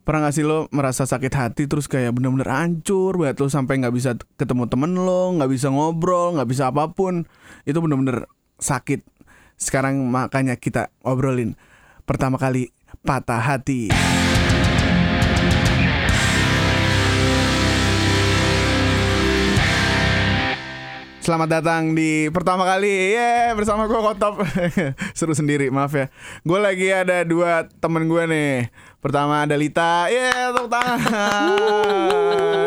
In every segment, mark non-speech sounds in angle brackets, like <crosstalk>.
Pernah gak sih lo merasa sakit hati terus kayak bener-bener hancur banget lo sampai nggak bisa ketemu temen lo, nggak bisa ngobrol, nggak bisa apa pun. Itu bener-bener sakit. Sekarang makanya kita obrolin pertama kali patah hati. Selamat datang di pertama kali. Yeah, bersama gue Kotop. <laughs> Seru sendiri maaf ya. Gue lagi ada dua temen gue nih. Pertama ada Lita. Yeah, tepuk tangan.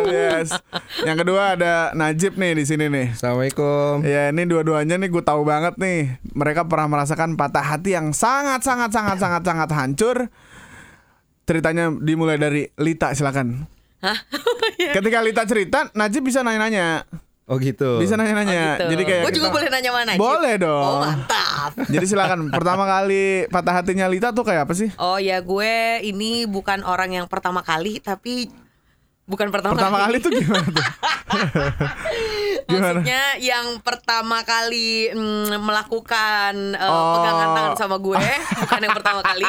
Yes. Yang kedua ada Najib nih di sini nih. Assalamualaikum. Ya ini dua-duanya nih gue tahu banget nih. Mereka pernah merasakan patah hati yang sangat sangat sangat sangat sangat hancur. Ceritanya dimulai dari Lita silakan. Hah? <laughs> Ketika Lita cerita Najib bisa nanya-nanya Oh gitu. Bisa nanya-nanya Oh, gitu. Jadi kayak Gue juga kita- boleh nanya mana? Boleh dong. Oh mantap. <laughs> Jadi silakan pertama kali patah hatinya Lita tuh kayak apa sih? Oh ya gue ini bukan orang yang pertama kali tapi bukan pertama, Pertama kali tuh gimana tuh? <laughs> gimana? Maksudnya yang pertama kali mm, melakukan uh, Oh. pegangan tangan sama gue <laughs> bukan yang pertama kali.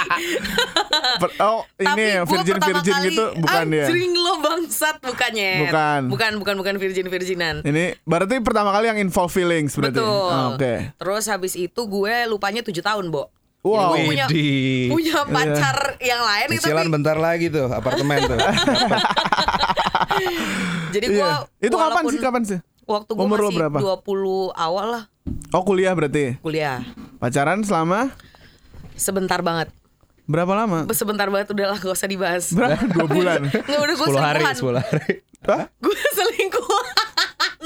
Per- oh ini Tapi yang gue virgin pertama virgin kali, gitu bukan dia. Anjing lo bangsat bukannya. Bukan. Bukan bukan bukan virgin virginan. Ini berarti pertama kali yang involve feelings berarti. Betul. Oh, Oke. Terus habis itu gue lupanya tujuh tahun, Bo. Wow. Jadi gue punya punya pacar yang lain nih, Cicilan tapi bentar lagi tuh apartemen tuh. <laughs> jadi gue Iya. Itu kapan sih? Kapan sih? Waktu gue Umur masih berapa? 20 awal lah Oh kuliah berarti. kuliah. Pacaran selama Sebentar banget. berapa lama? Sebentar banget udah lah gak usah dibahas. Berapa? Dua bulan. <laughs> Nggak udah gue 10 hari, selingkuhan. 10 hari. Hah? Gue <laughs> selingkuhan.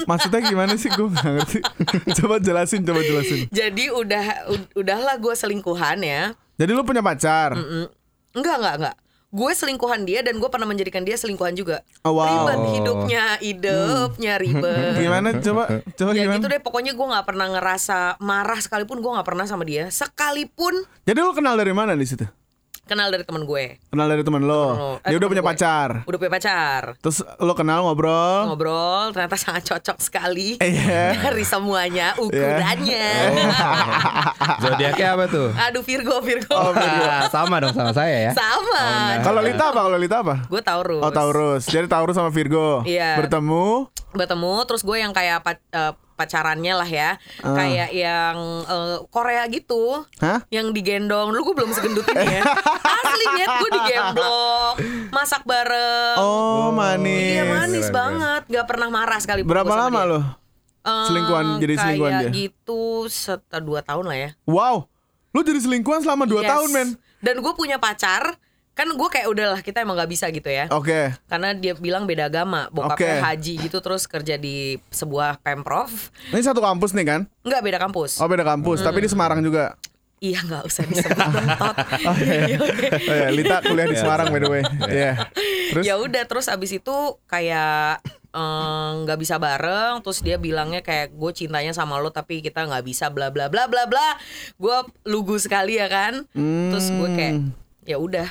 Maksudnya gimana sih? Gue nggak ngerti. <laughs> coba jelasin, coba jelasin. Jadi udah ud- udahlah gue selingkuhan ya. Jadi lu punya pacar? Mm, Enggak enggak enggak. Gue selingkuhan dia dan gue pernah menjadikan dia selingkuhan juga. Oh, wow. Ribet hidupnya, hidupnya ribet. <laughs> Gimana? Coba, coba Ya gimana? gitu deh pokoknya gue nggak pernah ngerasa marah sekalipun gue nggak pernah sama dia sekalipun Jadi lu kenal dari mana di situ? Kenal dari teman gue Kenal dari teman lo. Temen lo. Dia Eh, udah punya gue. pacar. udah punya pacar Terus lo kenal ngobrol. ngobrol ternyata sangat cocok sekali Iya. dari semuanya ukurannya <laughs> Zodiaknya apa tuh? aduh Virgo Virgo Oh, Ah, sama dong sama saya ya. sama Kalau Lita apa? Kalau Lita apa? gue Taurus Oh Taurus. Jadi Taurus sama Virgo. Iya. Bertemu. bertemu terus gue yang kayak eh, pacarannya lah ya Ah. kayak yang eh, Korea gitu Hah? yang digendong lu gue belum segendut ini ya <laughs> asli net gue digemblok masak bareng Oh manis. Iya manis Keren, banget, gak pernah marah sekali. Berapa lama lo? Selingkuhan, jadi selingkuhan kayak dia? gitu setelah dua tahun lah ya. Wow. Lu jadi selingkuhan selama 2 Yes. tahun men. Dan gue punya pacar, kan gue kayak udahlah kita emang gak bisa gitu ya. Oke. Karena dia bilang beda agama, bokapnya Oke. haji gitu terus kerja di sebuah pemprov, Ini satu kampus nih kan? nggak beda kampus. Oh beda kampus. Tapi di Semarang juga. Iya nggak usah disebut dong <laughs> tot. Oh ya, Lita kuliah di Semarang by the way. <laughs> Iya. Terus? ya udah terus abis itu kayak eh, nggak bisa bareng terus dia bilangnya kayak gue cintanya sama lo tapi kita nggak bisa bla bla bla bla bla gue lugu sekali ya kan terus gue kayak Hmm. ya udah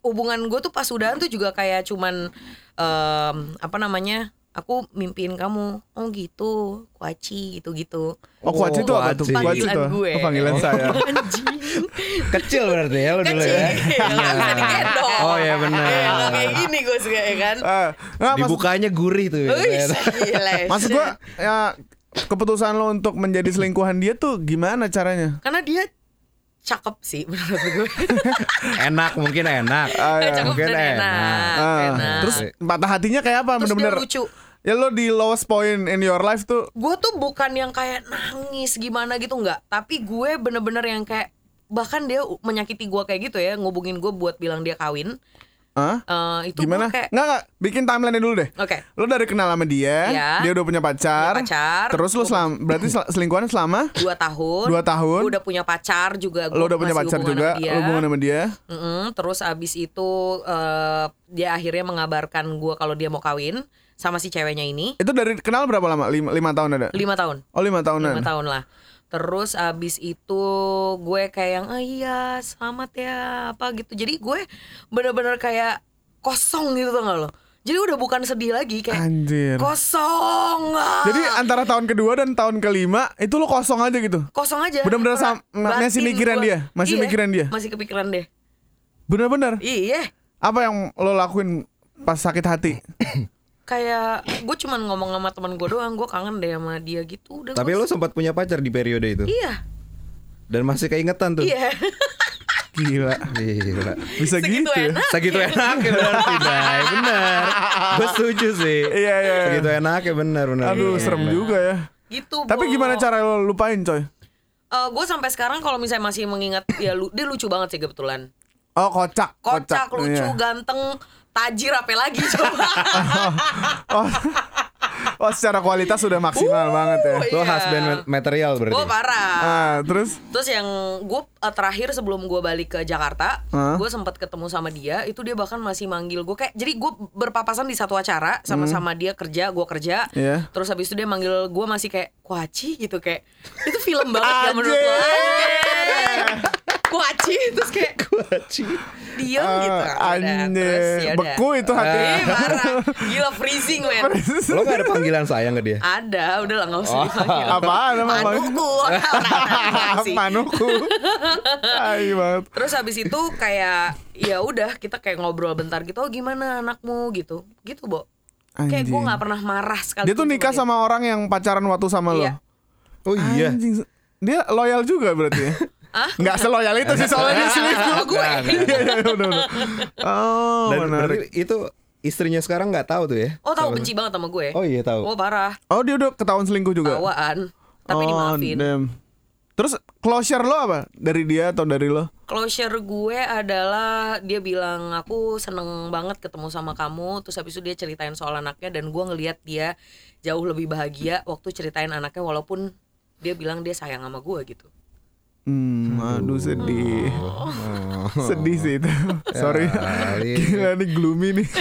hubungan gue tuh pas udahan tuh juga kayak cuman em, apa namanya aku mimpiin kamu oh gitu kuaci gitu gitu Oh kuaci itu apa tuh? Kuaci. Tuh. gue. Oh, panggilan saya. <laughs> anjing Kecil berarti ya lo dulu kecil ya. <laughs> Oh, iya benar. Nggak kayak gini gue suka ya kan Ah, nggak, mas- Dibukanya gurih tuh. ya. Gila. Maksud gua ya keputusan lo untuk menjadi selingkuhan dia tuh gimana caranya? Karena dia cakep sih <laughs> menurut gue. enak mungkin enak. Ah, ya. cakep Mungkin enak. enak. Ah, enak. terus patah hatinya kayak apa? Bener-bener lucu. Ya lo di lowest point in your life tuh Gue tuh bukan yang kayak nangis gimana gitu nggak. Tapi gue bener-bener yang kayak bahkan dia menyakiti gue kayak gitu ya ngubungin gue buat bilang dia kawin. Hah? Eh, itu Gimana? kayak Nggak, nggak, bikin timeline dulu deh. Oke. Lo dari kenal sama dia, Iya. dia udah punya pacar. Punya pacar. Terus lo selam, berarti sel- selingkuhan selama dua tahun. Dua tahun. Gue udah punya pacar juga. lo udah punya pacar juga, sama dia. lo hubungan sama dia. Mm-mm, terus abis itu eh, dia akhirnya mengabarkan gue kalau dia mau kawin sama si ceweknya ini Itu dari kenal berapa lama? Lima, lima tahun ada? lima tahun. Oh lima tahunan. lima tahun lah terus abis itu gue kayak yang ah iya selamat ya apa gitu jadi gue bener-bener kayak kosong gitu tuh nggak lo jadi udah bukan sedih lagi kayak Anjir. kosong ah. Jadi antara tahun kedua dan tahun kelima itu lo kosong aja gitu. kosong aja Bener-bener Pra- sam- masih mikirin gua. dia? Masih Iya, mikirin dia? masih kepikiran deh Bener-bener. iya Apa yang lo lakuin pas sakit hati? <coughs> Kayak gue cuman ngomong sama teman gue doang, gue kangen deh sama dia gitu. Udah Tapi lo sempat punya pacar di periode itu Iya, dan masih keingetan tuh. iya. Gila. Gila. Bisa Segitu gitu ya? enak. Segitu enak ya berarti Dai, bener. Gue setuju sih. Iya, iya. Segitu enak ya bener bener. Aduh, Bener. serem juga ya. Gitu. Tapi Bo. gimana cara lo lupain, coy? gue sampai sekarang kalau misalnya masih mengingat dia lu, dia lucu banget sih kebetulan. Oh, kocak. Kocak, lucu, Iya. ganteng, tajir apa lagi coba. <laughs> Oh, oh, secara kualitas sudah maksimal banget ya. Lo Iya. husband ma- material berarti. Gue parah. Ah, terus Terus yang gue terakhir sebelum gue balik ke Jakarta, Hah? gue sempat ketemu sama dia. Itu dia bahkan masih manggil gue kayak, jadi gue berpapasan di satu acara sama-sama dia kerja, gue kerja. Hmm. Iya. Terus habis itu dia manggil gue masih kayak kuaci gitu kayak, itu film banget ya menurut lo. Kuaci terus kayak Kuaci. diem gitu. Ah, Udah, anjir. terus ya. Beku itu hati. Ih, parah. Gila freezing men. Lo gak ada panggilan sayang ke dia? Ada, udah lah nggak usah Oh. dipanggil. Apaan emang? Manuku. <laughs> <laughs> Manuku. Ay banget. Terus habis itu kayak ya udah kita kayak ngobrol bentar gitu. Oh gimana anakmu gitu. Gitu, Bo. Kayak gue Anjing. nggak pernah marah sekali. Dia tuh nikah sama orang yang pacaran waktu sama lo. Iya. Oh iya. Anjing. Dia loyal juga berarti ya? <laughs> Ah? Nggak seloyal itu sih soalnya dia selingkuh. Sama gue. Iya, iya, udah, udah. Oh, Dan menarik. itu istrinya sekarang nggak tahu tuh ya? Oh tahu benci banget sama gue. Oh iya tahu. Oh parah. Oh, dia udah ketahuan selingkuh juga. Bawaan. Tapi oh, dimaafin. damn. Terus closure lo apa? Dari dia atau dari lo? Closure gue adalah dia bilang aku seneng banget ketemu sama kamu terus habis itu dia ceritain soal anaknya dan gue ngelihat dia jauh lebih bahagia waktu ceritain anaknya walaupun dia bilang dia sayang sama gue gitu. Hmm, aduh sedih. Sedih sih itu. Sorry. kali. Gila nih gloomy nih. <laughs>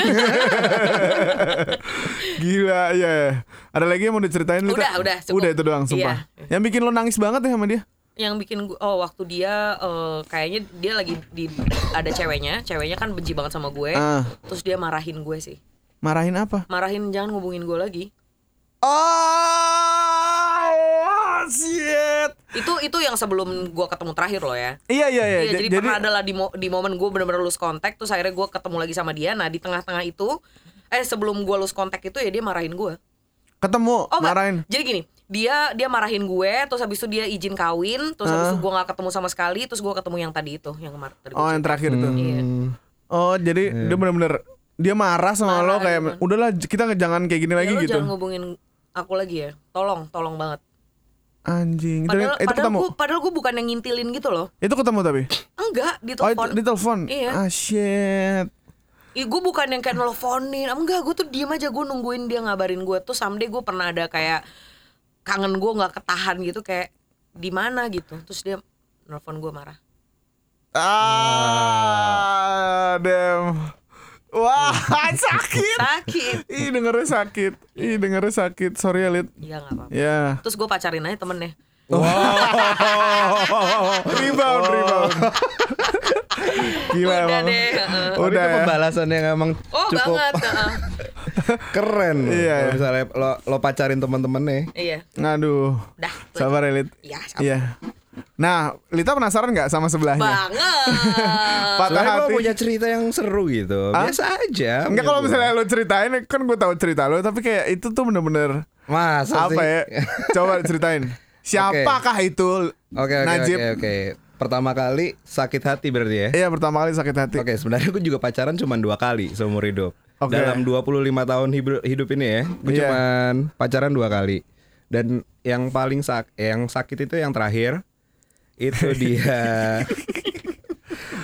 Gila ya. Ada lagi yang mau diceritain Lita? Udah, udah, cukup. Udah itu doang sumpah. Iya. Yang bikin lo nangis banget ya sama dia? yang bikin gue oh waktu dia eh, kayaknya dia lagi di ada ceweknya ceweknya kan benci banget sama gue Ah. terus dia marahin gue sih Marahin apa? marahin jangan ngubungin gue lagi Oh, shit. itu itu yang sebelum gue ketemu terakhir loh ya Iya iya iya. Iya, Ja- jadi, pernah adalah di, mo- di momen gue bener-bener lose kontak terus akhirnya gue ketemu lagi sama dia nah di tengah-tengah itu eh sebelum gue lose kontak itu ya dia marahin gue ketemu oh enggak. marahin. jadi gini dia dia marahin gue terus habis itu dia izin kawin terus habis itu gue nggak ketemu sama sekali terus gue ketemu yang tadi itu yang kemarin tadi gua Oh, yang terakhir itu. Iya. Oh, jadi dia benar-benar dia marah sama lo Marah kayak gitu. udahlah kita jangan kayak gini Ya, lagi lu gitu. jangan ngubungin aku lagi ya tolong tolong banget Anjing. Itu, padahal itu padahal ketemu. gue padahal gue bukan yang ngintilin gitu loh Itu ketemu tapi. enggak di Oh, itu telepon di telepon. Iya. Ah, shit. Ih, gue bukan yang kayak nelfonin enggak gue tuh diem aja gue nungguin dia ngabarin gue tuh someday gue pernah ada kayak kangen gue nggak ketahan gitu kayak di mana gitu terus dia nelfon gue marah Ah, damn. Wah, <laughs> sakit. sakit Ih, dengernya sakit. Ih, dengernya sakit. Sorry ya, Lid. iya nggak apa-apa Ya. terus gue pacarin aja temennya <laughs> Rebound, rebound. <laughs> Gila udah emang. deh heeh. Oh, Udah itu ya. pembalasan yang emang oh cukup banget heeh. keren. Iya, Kalau iya. misalnya lo lo pacarin teman-temannya. iya Ngaduh. dah. Sabar ya, Lid. Iya, sabar. Iya. Nah, Lita penasaran nggak sama sebelahnya? banget Patah Soalnya gue hati. punya cerita yang seru gitu. Hah? Biasa aja. Enggak kalau misalnya lo ceritain kan gue tahu cerita lo tapi kayak itu tuh bener-bener Masa apa sih? ya? Coba ceritain. <laughs> Siapakah itu? Oke oke Najib. oke oke. Pertama kali sakit hati berarti ya. Iya pertama kali sakit hati. Oke, sebenarnya gue juga pacaran cuma dua kali seumur hidup. Oke. Dalam 25 tahun hidup, hidup ini ya, gue Iya. cuman pacaran dua kali. Dan yang paling sak yang sakit itu yang terakhir itu <laughs> dia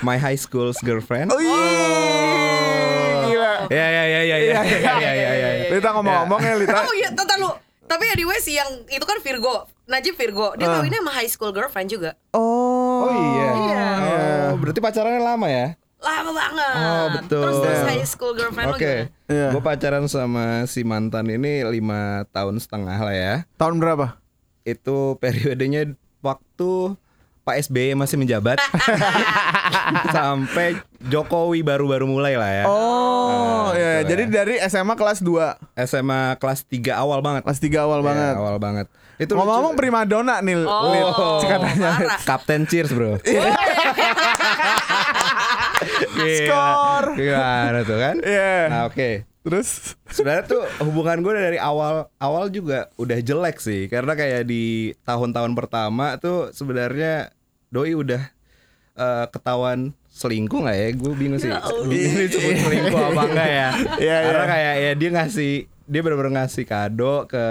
My High School's Girlfriend. Oh, iya. Oh. Gila. Ya ya ya ya ya. Iya, iya, iya, ya, ya, ya, ya. Lita ngomong-ngomong ya, ya Lita. Oh iya, tata lu. Tapi di west yang itu kan Virgo. Najib Virgo. Dia ah. uh. ini sama high school girlfriend juga. Oh. Oh iya. Iya. Oh, berarti pacarannya lama ya? Lama banget. Oh, betul. Terus terus high school girlfriend Oke. Okay. Gue pacaran sama si mantan ini lima tahun setengah lah ya. Tahun berapa? Itu periodenya waktu Pak SBY masih menjabat <laughs> sampai Jokowi baru-baru mulai lah ya. Oh, Nah, iya. gitu Jadi ya. dari SMA kelas 2 SMA kelas 3 awal banget. Kelas 3 awal Ya, banget. awal banget. Itu Ngomong-ngomong primadona nih, oh. Katanya. Kapten Cheers, Bro. <laughs> Iya. Skor. Gimana tuh kan? Iya. Nah oke. Terus Sebenarnya tuh hubungan gue dari awal awal juga udah jelek sih karena kayak di tahun-tahun pertama tuh sebenarnya doi udah eh, ketahuan selingkuh nggak ya? Gue bingung sih. Ini disebut selingkuh apa enggak ya? <laughs> Iya, karena iya. kayak ya dia ngasih dia benar-benar ngasih kado ke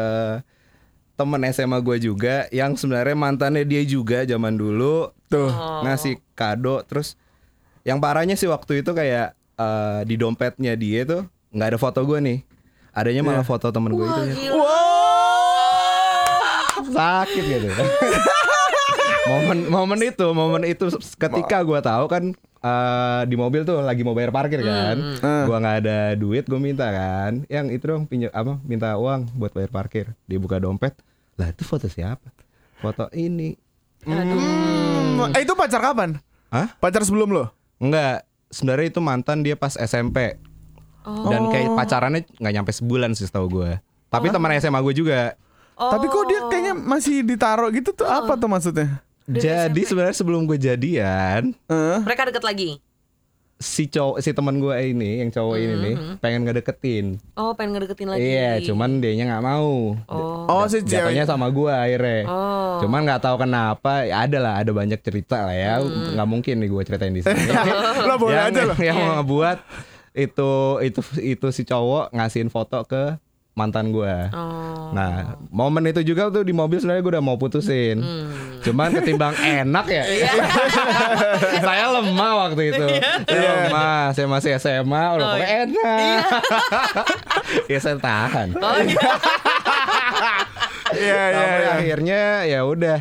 temen SMA gue juga yang sebenarnya mantannya dia juga zaman dulu tuh. ngasih kado terus yang parahnya sih waktu itu kayak eh, di dompetnya dia tuh nggak ada foto gue nih adanya malah foto temen gue itu Wah, ya. sakit gitu <laughs> momen momen itu momen itu ketika gue tahu kan eh, di mobil tuh lagi mau bayar parkir kan Hmm. gua nggak ada duit gue minta kan yang itu dong pinjam apa minta uang buat bayar parkir dia buka dompet lah itu foto siapa foto ini Hmm, eh itu pacar kapan? Hah? Pacar sebelum lo? Enggak, sebenarnya itu mantan dia pas SMP. Dan kayak pacarannya nggak nyampe sebulan sih setahu gue. Tapi teman SMA gue juga. Tapi kok dia kayaknya masih ditaruh gitu tuh apa tuh maksudnya? Jadi sebenarnya sebelum gue jadian, Eh? Mereka deket lagi. si cowok si teman gue ini, yang cowok ini nih, pengen ngedeketin. Oh, pengen ngedeketin lagi. Iya, cuman dianya nggak mau. Oh. Oh si Jatuhnya sama gue akhirnya. Oh. Cuman nggak tahu kenapa, ya ada lah, ada banyak cerita lah ya. Nggak mungkin nih gue ceritain di sini. <laughs> Lo boleh yang, aja lo. yang mau ngebuat itu itu itu si cowok ngasihin foto ke mantan gue. Oh. Nah, momen itu juga tuh di mobil sebenarnya gue udah mau putusin. Cuman ketimbang <laughs> enak ya. <laughs> saya lemah waktu itu. Saya lemah, saya masih SMA, udah Oh, pokoknya enak. <laughs> ya saya tahan. Oh, iya. Iya iya iya. akhirnya ya udah.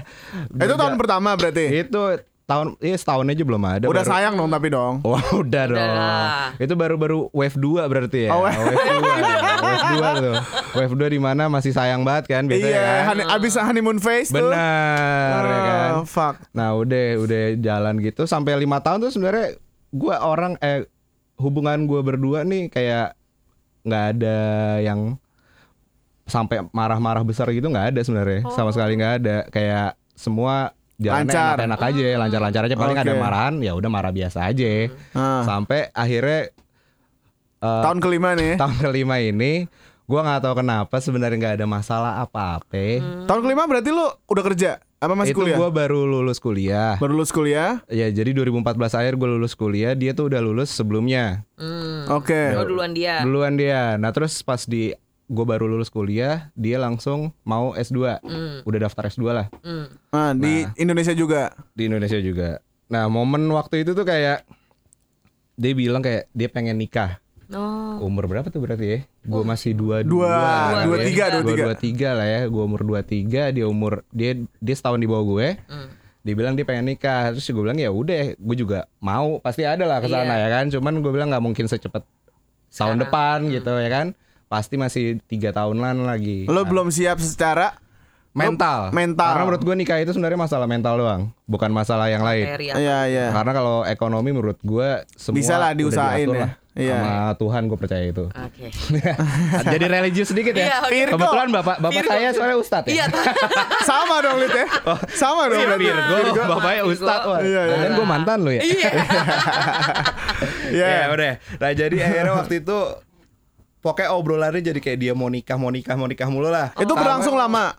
Itu tahun pertama berarti. Itu tahun iya setahun aja belum ada. Udah baru- sayang dong tapi dong. <laughs> Wah udah dong lah. Itu baru-baru wave 2 berarti ya Oh, Wave 2 Wave 2 tuh Wave 2 di mana masih sayang banget kan biasanya Iya, kan honey- abis honeymoon phase tuh. Benar ya kan Oh, fuck. Nah udah udah jalan gitu Sampai lima tahun tuh sebenarnya Gue orang eh Hubungan gue berdua nih kayak nggak ada yang sampai marah-marah besar gitu nggak ada sebenarnya sama sekali nggak ada kayak semua Lancar. enak-enak aja lancar-lancar aja paling ada Oke. marahan ya udah marah biasa aja Ah. sampai akhirnya eh, Tahun kelima nih. <laughs> tahun kelima ini gua nggak tahu kenapa sebenarnya nggak ada masalah apa-apa Tahun kelima berarti lu udah kerja? Apa masih itu kuliah? gua baru lulus kuliah Baru lulus kuliah. ya jadi 2014 akhir gue lulus kuliah dia tuh udah lulus sebelumnya Hmm. Oke. Oh, duluan dia. duluan dia nah terus pas di gue baru lulus kuliah dia langsung mau S2 udah daftar S2 lah. Hmm. Nah, di Indonesia juga. di Indonesia juga. Nah momen waktu itu tuh kayak dia bilang kayak dia pengen nikah. Oh. umur berapa tuh berarti ya? Gue masih dua Dua, dua ya. tiga, dua tiga. dua tiga lah ya. Gue umur dua tiga dia umur dia dia setahun di bawah gue. Hmm. dia bilang dia pengen nikah. Terus gue bilang ya udah gue juga mau. Pasti ada lah ke sana Iya. ya kan. Cuman gue bilang nggak mungkin secepat tahun depan gitu ya kan pasti masih tiga tahunan lagi Lo Nah, belum siap secara mental mental. karena menurut gue nikah itu sebenarnya masalah mental doang bukan masalah yang lain. Iya, iya. karena kalau ekonomi menurut gue semua Bisa lah diusahain ya. lah. Iya. sama Tuhan gue percaya itu Oke. <laughs> jadi religius sedikit ya Iya, oke. kebetulan bapak bapak Virgo. saya soalnya ustadz ya Iya. <laughs> Sama dong Lid ya. Sama dong berarti. Virgo, bapaknya ustadz wah. Iya, iya. Dan gue mantan lo ya. Iya. <laughs> Iya. Ya udah. Nah jadi akhirnya waktu itu pokoknya obrolannya jadi kayak dia mau nikah, mau nikah, mau nikah mulu lah. Itu berlangsung lama.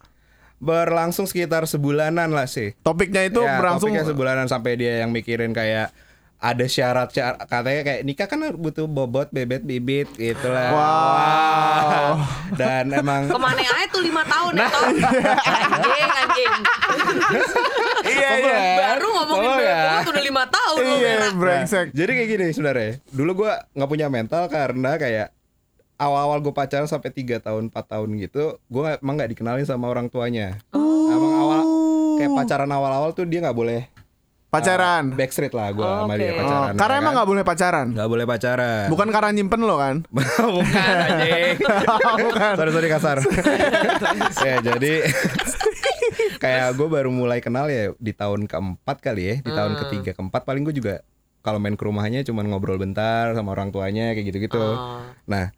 Berlangsung sekitar sebulanan lah sih. Topiknya itu Ya, berlangsung topiknya sebulanan sampai dia yang mikirin kayak ada syarat syarat katanya kayak nikah kan butuh bobot bebet bibit gitu lah. Wow. Dan emang Ke mana aja tuh lima tahun ya toh? Anjing, anjing. <laughs> Iya, iya. Baru ngomongin Tolong ya. udah lima tahun Iya, brengsek. Jadi kayak gini sebenarnya. Dulu gua nggak punya mental karena kayak awal-awal gue pacaran sampai 3 tahun 4 tahun gitu, gue emang nggak dikenalin sama orang tuanya. Emang awal kayak pacaran awal-awal tuh dia nggak boleh Pacaran. uh, backstreet lah gue Oh, sama oke. dia Oh, pacaran. karena ya emang kan? nggak boleh pacaran. nggak boleh pacaran. Bukan karena nyimpen lo kan? <laughs> Bukan anjing. <laughs> sorry sorry kasar. <laughs> ya jadi kayak gue baru mulai kenal ya di tahun keempat kali ya, di tahun ketiga keempat paling gue juga kalau main ke rumahnya cuman ngobrol bentar sama orang tuanya kayak gitu-gitu. Oh. Nah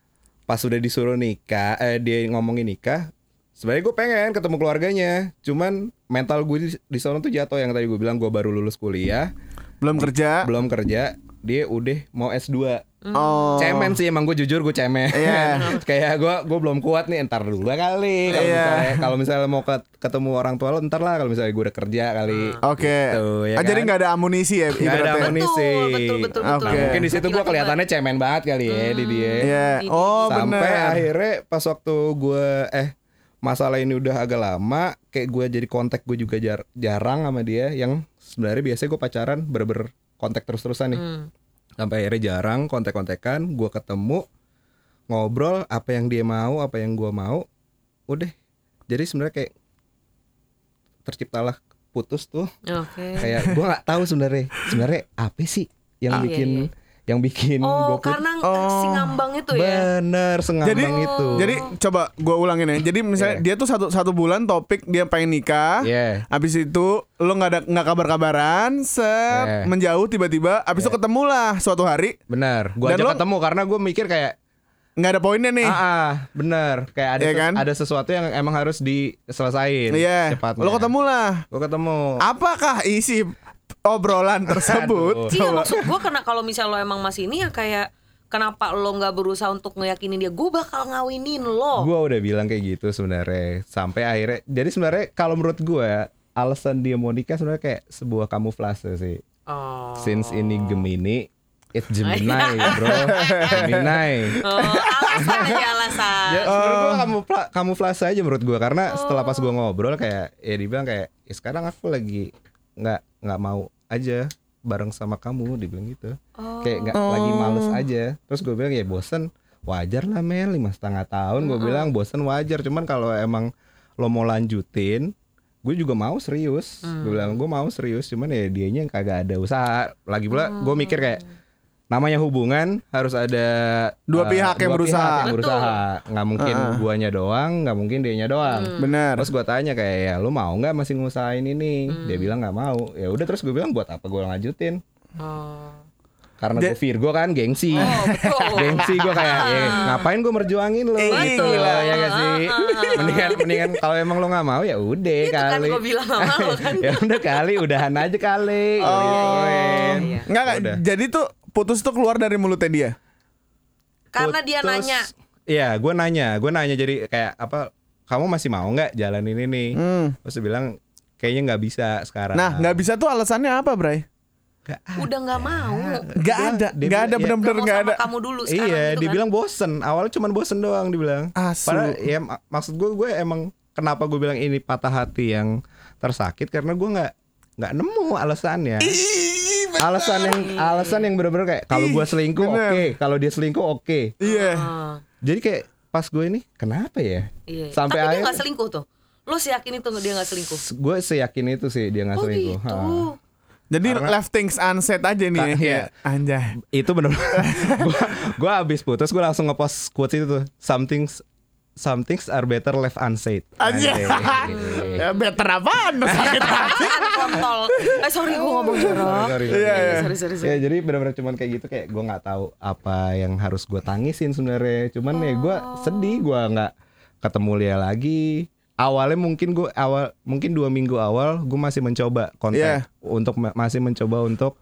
pas udah disuruh nikah, eh, dia ngomongin nikah, sebenarnya gue pengen ketemu keluarganya, cuman mental gue di, di sana tuh jatuh. Yang tadi gue bilang gue baru lulus kuliah, Belum kerja. belum kerja, dia udah mau S2 Oh. Cemen sih emang gue jujur gue cemen Iya. <laughs> Kayak gue gue belum kuat nih Ntar dulu kali Kalau Iya. misalnya, kalau misalnya mau ket- ketemu orang tua lo Ntar lah kalau misalnya gue udah kerja kali Oke. Gitu, ya Ah, Jadi kan? nggak ada amunisi ya Nggak ada amunisi. Betul, betul, betul, betul. Oke. Mungkin di situ gue kelihatannya cemen banget kali ya di dia Iya. Di- Oh Sampai benar. akhirnya pas waktu gue Eh masalah ini udah agak lama Kayak gue jadi kontak gue juga jar- jarang sama dia Yang sebenarnya biasanya gue pacaran Bener-bener kontak terus-terusan nih Hmm. sampai akhirnya jarang kontek-kontekan gue ketemu ngobrol apa yang dia mau apa yang gua mau udah jadi sebenarnya kayak terciptalah putus tuh Oke. kayak gua nggak tahu sebenarnya sebenarnya apa sih yang Ah, iya, bikin iya. Yang bikin Oh, gua putus karena Oh. si ngambang itu ya. bener sengambang Jadi- itu Jadi coba gue ulangin ya. Jadi misalnya Iya. dia tuh satu satu bulan topik dia pengen nikah. Iya. Habis itu lo nggak ada nggak kabar-kabaran, set Iya. menjauh tiba-tiba. Habis itu ketemulah suatu hari bener gua Dan aja lo- ketemu karena gue mikir kayak nggak ada poinnya nih. ah, ah, bener kayak ada Iya ses- kan? ada sesuatu yang emang harus diselesain Iya. cepatnya Lo ketemulah. gue ketemu Apakah isi obrolan tersebut? Iya maksud gue karena kalau misal lo emang masih ini ya kayak kenapa lo nggak berusaha untuk ngeyakinin dia gue bakal ngawinin lo. Gue udah bilang kayak gitu sebenarnya sampai akhirnya. Jadi sebenarnya kalau menurut gue alasan dia mau nikah sebenarnya kayak sebuah kamuflase sih. Oh. Since ini Gemini, it's Gemini <laughs> bro, Gemini. Oh, alasan aja alasan. Ya, sebenarnya gue kamufla kamuflase aja menurut gue karena setelah pas gue ngobrol kayak ya dibilang kayak ya sekarang aku lagi nggak nggak mau aja bareng sama kamu dibilang gitu. Kayak nggak lagi males aja. Terus gue bilang ya bosen. Wajar lah Mel lima setengah tahun. Gue bilang bosen wajar. Cuman kalau emang lo mau lanjutin gue juga mau serius. Gue bilang gue mau serius. Cuman ya dianya yang kagak ada usaha. Lagi pula gue mikir kayak namanya hubungan harus ada Dua eh, pihak yang dua berusaha. pihak yang Betul. berusaha nggak mungkin Ah. guanya doang nggak mungkin dianya doang Benar. Terus gue tanya kayak ya lu mau nggak masih ngusahain ini? Dia bilang nggak mau. Ya udah terus gue bilang buat apa gue lanjutin? Oh. Karena gue Virgo kan gengsi. Oh, betul. <laughs> gengsi gue kayak ya, ngapain gue merjuangin lo Eh, gitu gila. loh ya gak sih? Mendingan mendingan kalau emang lo nggak mau ya udah Itu kan kali. gue bilang sama lo kan. <laughs> ya udah kali udahan aja kali. Oh. Gituin. Iya. Nggak nggak. Udah. Jadi tuh putus tuh keluar dari mulutnya dia. Karena dia Putus- nanya. Iya, gue nanya, gue nanya jadi kayak apa? Kamu masih mau nggak jalan ini nih? Hmm. Terus dia bilang kayaknya nggak bisa sekarang. Nah, nggak bisa tuh alasannya apa, Bray? Nggak Udah nggak mau. Nggak ada, dia nggak ada ya, bener-bener mau nggak ada. kamu dulu sekarang Iya, gitu dibilang bosen. Awalnya cuma bosen doang dibilang. Asu. Padahal ya mak- maksud gue gue emang kenapa gue bilang ini patah hati yang tersakit karena gue nggak nggak nemu alasannya. Alasan yang alasan yang bener-bener kayak kalau gue selingkuh oke, bener. kalau dia selingkuh oke. Iya. Ah, Jadi kayak pas gue ini kenapa ya? iya. Sampai Tapi dia akhir- nggak selingkuh tuh. Lo sih yakin itu dia nggak selingkuh? Gue seyakin itu sih dia nggak Oh selingkuh. gitu. Ha. Jadi Karena- left things unsaid aja nih. Ka- ya. iya. Anjay. Itu bener. <laughs> <laughs> gue gue abis putus gue langsung ngepost quotes itu tuh. Something some things are better left unsaid. Anjay. <laughs> Ya, better apaan? Sakit <laughs> hati. Kontol? Eh sorry gue ngomong jorok. Sorry. Iya, iya. Sorry sorry sorry. Ya jadi benar-benar cuman kayak gitu kayak gue nggak tahu apa yang harus gue tangisin sebenarnya. Cuman ya gue sedih gue nggak ketemu dia lagi. Awalnya mungkin gue awal mungkin dua minggu awal gue masih mencoba kontak Iya. untuk ma- masih mencoba untuk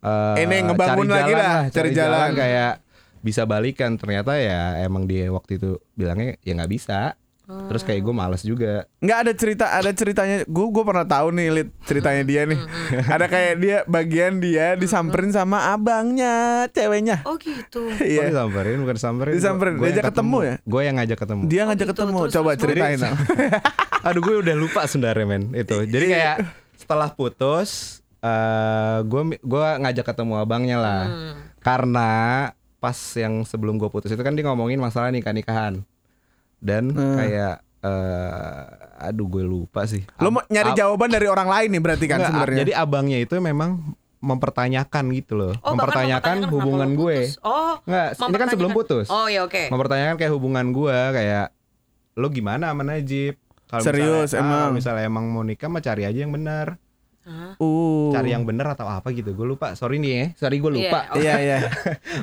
eh, Ini ngebangun cari lagi jalan lah, cari jalan. kayak bisa balikan ternyata ya emang dia waktu itu bilangnya ya nggak bisa. Terus kayak gue males juga. Nggak ada cerita, ada ceritanya. Gue gue pernah tahu nih lit ceritanya dia nih. <laughs> ada kayak dia bagian dia disamperin sama abangnya, ceweknya. Oh gitu. <laughs> Oh, Iya. disamperin bukan disamperin. Disamperin, Gua- gua diajak yang ketemu ya? Gue yang ngajak ketemu. Dia ngajak gitu, ketemu. terus, Coba terus, ceritain. <laughs> Aduh gue udah lupa sebenarnya men itu. Jadi Iya. kayak setelah putus, gue gue ngajak ketemu abangnya lah. Hmm. Karena pas yang sebelum gue putus itu kan dia ngomongin masalah nikah nikahan dan Hmm. kayak eh aduh gue lupa sih. Lo mau Ab- nyari ab- jawaban dari orang lain nih berarti kan Enggak, sebenarnya. Jadi abangnya itu memang mempertanyakan gitu loh, Oh, mempertanyakan kenapa hubungan gue. Oh. Enggak, ini kan sebelum mempertanyakan. putus. Oh ya oke. mempertanyakan kayak hubungan gua kayak lo gimana sama Najib Kalau Serius, misalnya, ah, emang. kalau misalnya emang mau nikah mah cari aja yang benar Hah? Uh. cari yang benar atau apa gitu gue lupa sorry nih ya sorry gue lupa Iya, Iya <laughs> iya.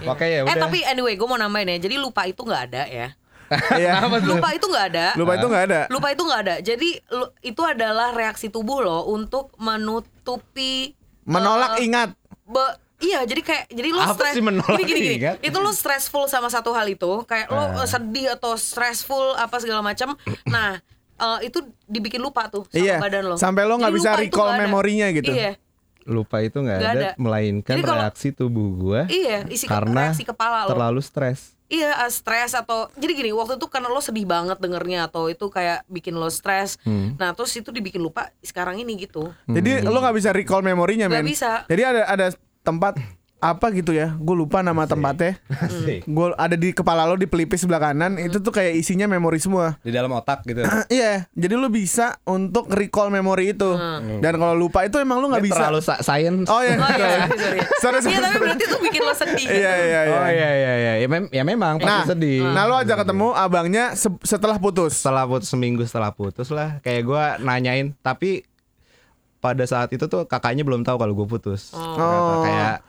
Oke ya Eh udah tapi anyway gue mau nambahin ya. Jadi lupa itu nggak ada ya. <laughs> Iya. Lupa itu nggak ada. Lupa itu nggak ada. Lupa itu nggak ada. Jadi lu- itu adalah reaksi tubuh lo untuk menutupi Menolak eh, ingat. be- Iya, jadi kayak jadi lu stres. gini, gini, gini. ingat? Itu lu stressful sama satu hal itu, kayak lu Ah. eh, sedih atau stressful apa segala macam. Nah, eh, itu dibikin lupa tuh sama Iya, badan lo. sampai lo nggak bisa recall memorinya gitu. Iya. Lupa itu nggak ada, ada. melainkan Jadi kalau- reaksi tubuh gua Iya, isi karena reaksi kepala lo. terlalu stres. Iya, eh, stres atau jadi gini, waktu itu karena lo sedih banget dengernya atau itu kayak bikin lo stres. Hmm. Nah, terus itu dibikin lupa sekarang ini gitu. Jadi lo nggak bisa recall memorinya men. bisa. Jadi ada ada tempat apa gitu ya? Gue lupa nama tempatnya. Asik. Gue ada di kepala lo di pelipis sebelah kanan. Itu tuh kayak isinya memori semua. Di dalam otak gitu. <clears throat> Iya, jadi lu bisa untuk recall memori itu. Dan kalau lupa itu emang lu nggak bisa. Terlalu sa- science. Oh iya. <laughs> Oh iya, sorry, sorry. Sorry, sorry. Iya, tapi berarti itu bikin lo sedih. Iya iya iya. Oh iya iya iya. Ya, mem- ya memang pasti Nah, sedih. nah lu aja ketemu abangnya se- setelah putus. setelah putus seminggu setelah putus lah kayak gua nanyain tapi pada saat itu tuh kakaknya belum tahu kalau gue putus Ternyata Oh.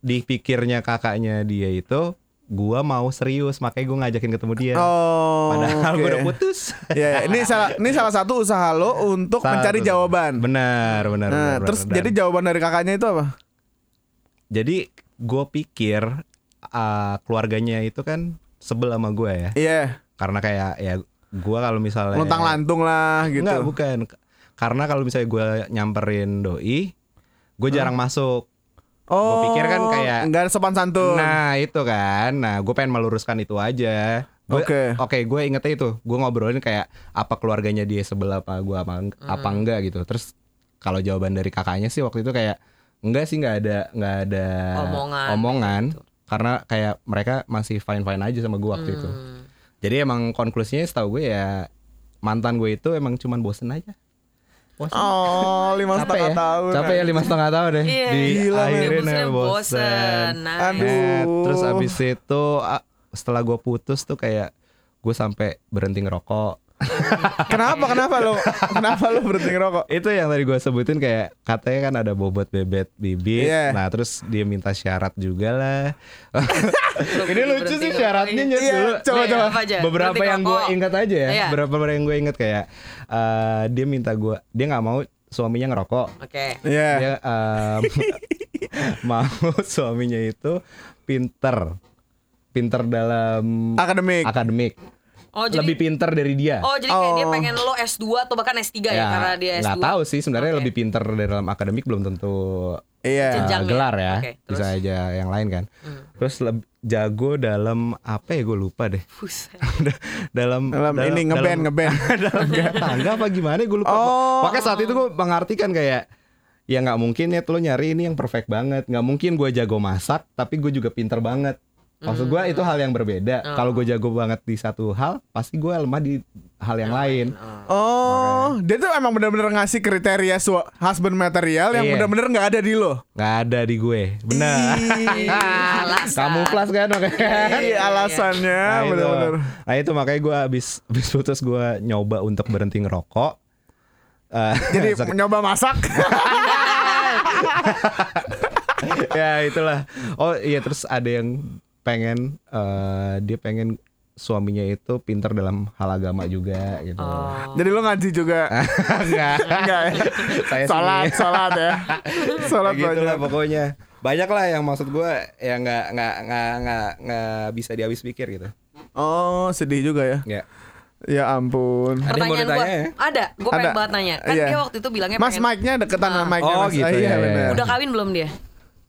Kayak dipikirnya kakaknya dia itu gua mau serius makanya gue ngajakin ketemu dia Oh. padahal oke. gue udah putus <laughs> Ya, ini salah ini salah satu usaha lo untuk Salah mencari satu. jawaban. benar benar Nah, benar, terus benar. jadi jawaban dari kakaknya itu apa? jadi gue pikir uh, keluarganya itu kan sebel sama gue ya Iya, karena kayak ya gua kalau misalnya luntang lantung lah gitu. Enggak, bukan. Karena kalau misalnya gue nyamperin doi, gue jarang masuk. Oh, pikir kan kayak- nggak sopan santun. Nah itu kan. Nah gue pengen meluruskan itu aja. Oke. Oke, gue ingetnya itu. Gue ngobrolin kayak apa keluarganya dia sebelah apa gue apa apa enggak gitu. Terus kalau jawaban dari kakaknya sih waktu itu kayak enggak sih nggak ada nggak ada Omongan. omongan. Karena kayak mereka masih fine fine aja sama gue waktu itu. Hmm. Jadi emang konklusinya setahu gue ya mantan gue itu emang cuman bosen aja. Bosen. Oh, lima capek setengah ya tahun. capek ya lima setengah tahun deh Iya. di Gila, akhirin ya Bosen, bosen nah. Aduh. Eh, terus abis itu ah, setelah gue putus tuh kayak gue sampai berhenti ngerokok Kenapa? Kenapa lo? Kenapa lo berhenti ngerokok? itu yang tadi gue sebutin kayak katanya kan ada bobot bebet bibit Iya. nah terus dia minta syarat juga lah <laughs> ini lucu sih syaratnya Nyet, Iya, dulu coba, Iya, coba. beberapa Berhenti yang gue ingat aja ya Iya. beberapa yang gue ingat kayak eh, dia minta gue dia nggak mau suaminya ngerokok Oke. Iya. dia em, <laughs> mau suaminya itu pinter pinter dalam Akademik. akademik Oh, jadi lebih pinter dari dia Oh, jadi kayak dia Oh. pengen lo S2 atau bahkan S3 ya, karena dia S2. nggak tahu sih sebenarnya Oke. lebih pinter dari dalam akademik belum tentu Iya. Jenjang ya? gelar ya Oke, bisa terus? aja yang lain kan Hmm. terus leb- jago dalam apa ya gue lupa deh Buset. <laughs> dalam Dalam ini ngeband, ngeband. <laughs> dalam <laughs> tangga apa gimana gue lupa Oh. makanya saat itu gue mengartikan kayak ya nggak mungkin ya lo nyari ini yang perfect banget nggak mungkin gue jago masak tapi gue juga pinter banget maksud gue itu hal yang berbeda kalau gue jago banget di satu hal pasti gue lemah di hal yang lain Oh, dia tuh emang bener-bener ngasih kriteria su- husband material yang Iya. bener-bener nggak ada di lo. nggak ada di gue benar Alasan. kamu plus kan makanya alasannya Nah, itu. bener-bener. Nah itu makanya gue abis, abis putus gue nyoba untuk berhenti ngerokok Eh, <laughs> Jadi sakit- nyoba masak. <laughs> ya itulah. Oh iya terus ada yang pengen eh, dia pengen suaminya itu pinter dalam hal agama juga gitu. Oh. Jadi lo ngaji juga. <laughs> Enggak. Enggak ya? Saya Salat, salat ya. <laughs> Salat Ya gitu lah pokoknya. Banyak lah yang maksud gue yang nggak nggak nggak nggak nggak bisa dihabis pikir gitu. Oh, sedih juga ya. Ya. Ya ampun. Ada Pertanyaan gua ya? ada, gue pengen Ada. banget nanya. Kan Iya. dia waktu itu bilangnya Mas pengen mic-nya deketan sama mic-nya. Oh, Mas. gitu Ah, iya, ya, ya, bener. ya. udah kawin belum dia?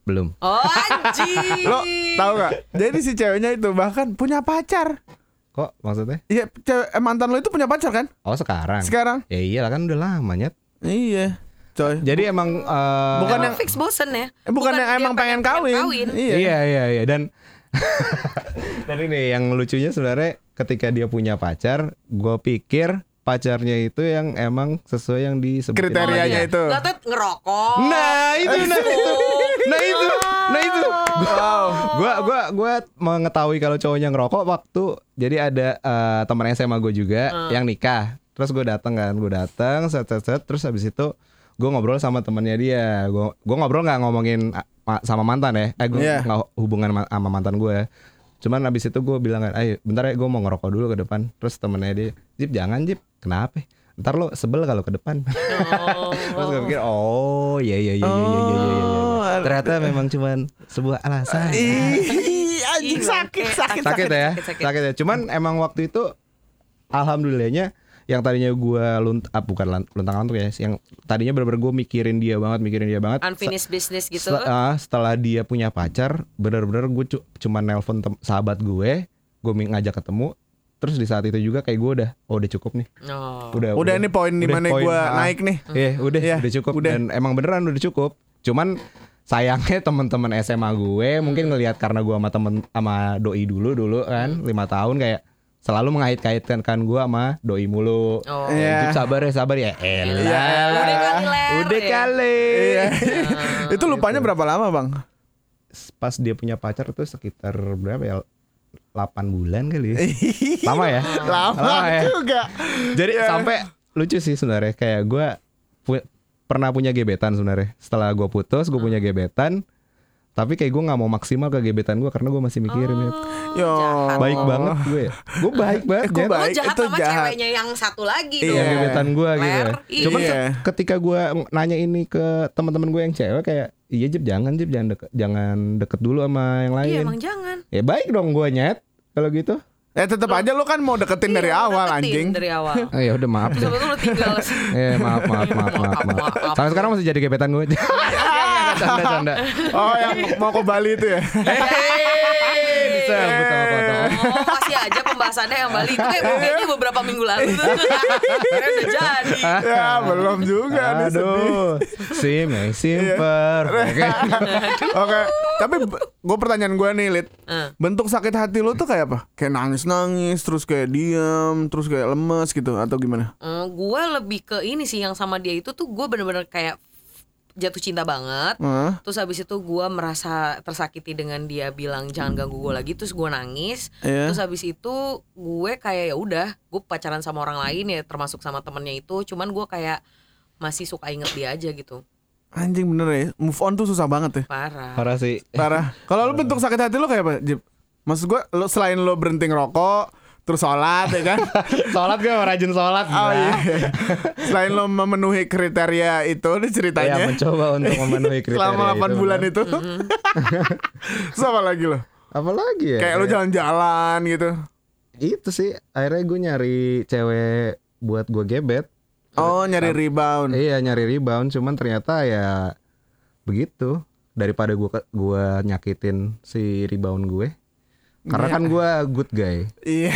Belum. Oh <laughs> anjing. Lo tahu gak? Jadi si ceweknya itu bahkan punya pacar. Kok maksudnya? Iya, cewek, eh, mantan lo itu punya pacar kan? Oh sekarang. Sekarang? Ya iyalah kan udah lama nyet. Iya. Coy. Jadi emang eh, Bukan Emang yang- fix bosen ya? Eh, bukan, yang dia emang pengen, kawin. Iya. Iya iya iya dan <laughs> dan ini yang lucunya sebenarnya ketika dia punya pacar, gue pikir pacarnya itu yang emang sesuai yang disebut Kriterianya itu. Gak tuh ngerokok. Nah itu nah itu nah itu nah itu. Wow. gua gua gua mengetahui kalau cowoknya ngerokok waktu jadi ada eh, teman SMA gue juga yang nikah. Terus gue datang kan gue datang set set set terus habis itu gue ngobrol sama temannya dia. Gue gue ngobrol nggak ngomongin ah, ma- sama mantan ya? Eh gue nggak hubungan ma- sama mantan gue cuman habis itu gue bilang kan ayo bentar ya gue mau ngerokok dulu ke depan. Terus temennya dia Jip jangan Jip kenapa? Ntar lo sebel kalau ke depan. Oh. <laughs> terus gue pikir oh iya iya iya iya iya iya iya, iya. Oh, ternyata memang cuman sebuah alasan. Ih, <laughs> anjing sakit, sakit, sakit ya? sakit, ya? Cuman emang waktu itu alhamdulillahnya yang tadinya gue lunt ah, bukan luntang lantung ya yang tadinya bener-bener gue mikirin dia banget mikirin dia banget. Unfinished business gitu. Setel- ah, setelah dia punya pacar bener-bener gue cu- cuma nelpon sahabat gue gue ngajak ketemu terus di saat itu juga kayak gue udah oh udah cukup nih Oh. udah Udah ini poin udah di mana poin, gua ah. naik nih. Iya udah Iya, udah cukup udah. dan emang beneran udah cukup cuman sayangnya teman-teman SMA gue mungkin ngelihat karena gue sama temen sama doi dulu dulu kan lima tahun kayak selalu mengait-kaitkan kan gue sama doi mulu Oh. Eh, Iya. Jip sabar ya sabar ya elah Udah kali udah ya. kali Iya. <laughs> Itu lupanya berapa lama, Bang? pas dia punya pacar tuh sekitar berapa ya 8 bulan kali ya. <laughs> lama ya Lama Lama ya. juga. jadi Iya. sampai lucu sih sebenarnya kayak gue pu- pernah punya gebetan sebenarnya setelah gue putus gue punya gebetan tapi kayak gue nggak mau maksimal ke gebetan gue karena gue masih mikirin ya. Yo. jahat. baik banget gue ya gue baik banget Eh, gua Jet. baik. Jahat itu sama jahat. ceweknya yang satu lagi Iya. Iya, gebetan gue gitu ya. Cuman Iya. ke- ketika gue nanya ini ke teman-teman gue yang cewek kayak iya Jip jangan Jip jangan deket jangan deket dulu sama yang lain. Iya emang jangan. Ya baik dong gue nyet kalau gitu. Eh tetap aja lu kan mau deketin dari Iya, awal deketin anjing. Dari awal. Oh, <laughs> ya udah maaf deh. lo tinggal. <laughs> Eh maaf maaf maaf maaf maaf. Sampai sekarang masih jadi gebetan gue. <laughs> canda canda. Oh, yang mau ke Bali itu ya. Bisa foto. Oh masih aja pembahasannya yang Bali itu kayak kayaknya beberapa minggu lalu tuh. Akhirnya udah jadi. ya, belum juga nih. Aduh, sim yang simper. Oke. <laughs> Oke, tapi gue pertanyaan gue nih, Lid. Eh. Bentuk sakit hati lu tuh kayak apa? Kayak nangis-nangis, terus kayak diam, terus kayak lemes gitu, atau gimana? Eh, gue lebih ke ini sih yang sama dia itu tuh gue bener-bener kayak jatuh cinta banget. Hah? Terus habis itu gue merasa tersakiti dengan dia bilang jangan ganggu gue lagi. Terus gue nangis. Iya. Terus habis itu gue kayak ya udah gue pacaran sama orang lain ya termasuk sama temennya itu. Cuman gue kayak masih suka inget dia aja gitu. Anjing bener ya, move on tuh susah banget ya. Parah. Parah sih. Parah. Kalau lu bentuk sakit hati lu kayak apa, Jip? Maksud gue, lu selain lu berhenti ngerokok, terus sholat ya kan? <laughs> Sholat gue rajin sholat. Oh iya. Selain lo memenuhi kriteria itu nih Ya, ceritanya. mencoba untuk memenuhi kriteria Selama 8 itu, bulan benar. itu. <laughs> Terus apa lagi lo? Apalagi ya? Kayak lo jalan-jalan gitu. Itu sih akhirnya gue nyari cewek buat gue gebet. Oh, nyari rebound. Iya nyari rebound, cuman ternyata ya begitu. Daripada gue gua nyakitin si rebound gue. Karena kan gue good guy. Iya.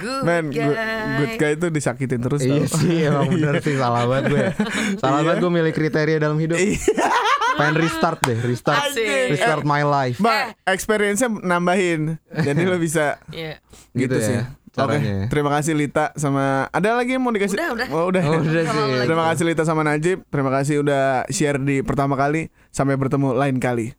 Good Men, good, guy. good guy itu disakitin terus Iya tau. sih emang bener sih salah banget gue. Salah banget gue milih kriteria dalam hidup. Pengen restart deh, restart, Asik. restart my life. Mbak, experience-nya nambahin. Jadi lo bisa Iya. gitu, Gitu sih. ya, Oke, caranya. terima kasih Lita sama ada lagi yang mau dikasih? Udah, udah. Oh, udah. Oh, udah sih. Terima kasih Lita sama Najib. Terima kasih udah share di pertama kali. Sampai bertemu lain kali.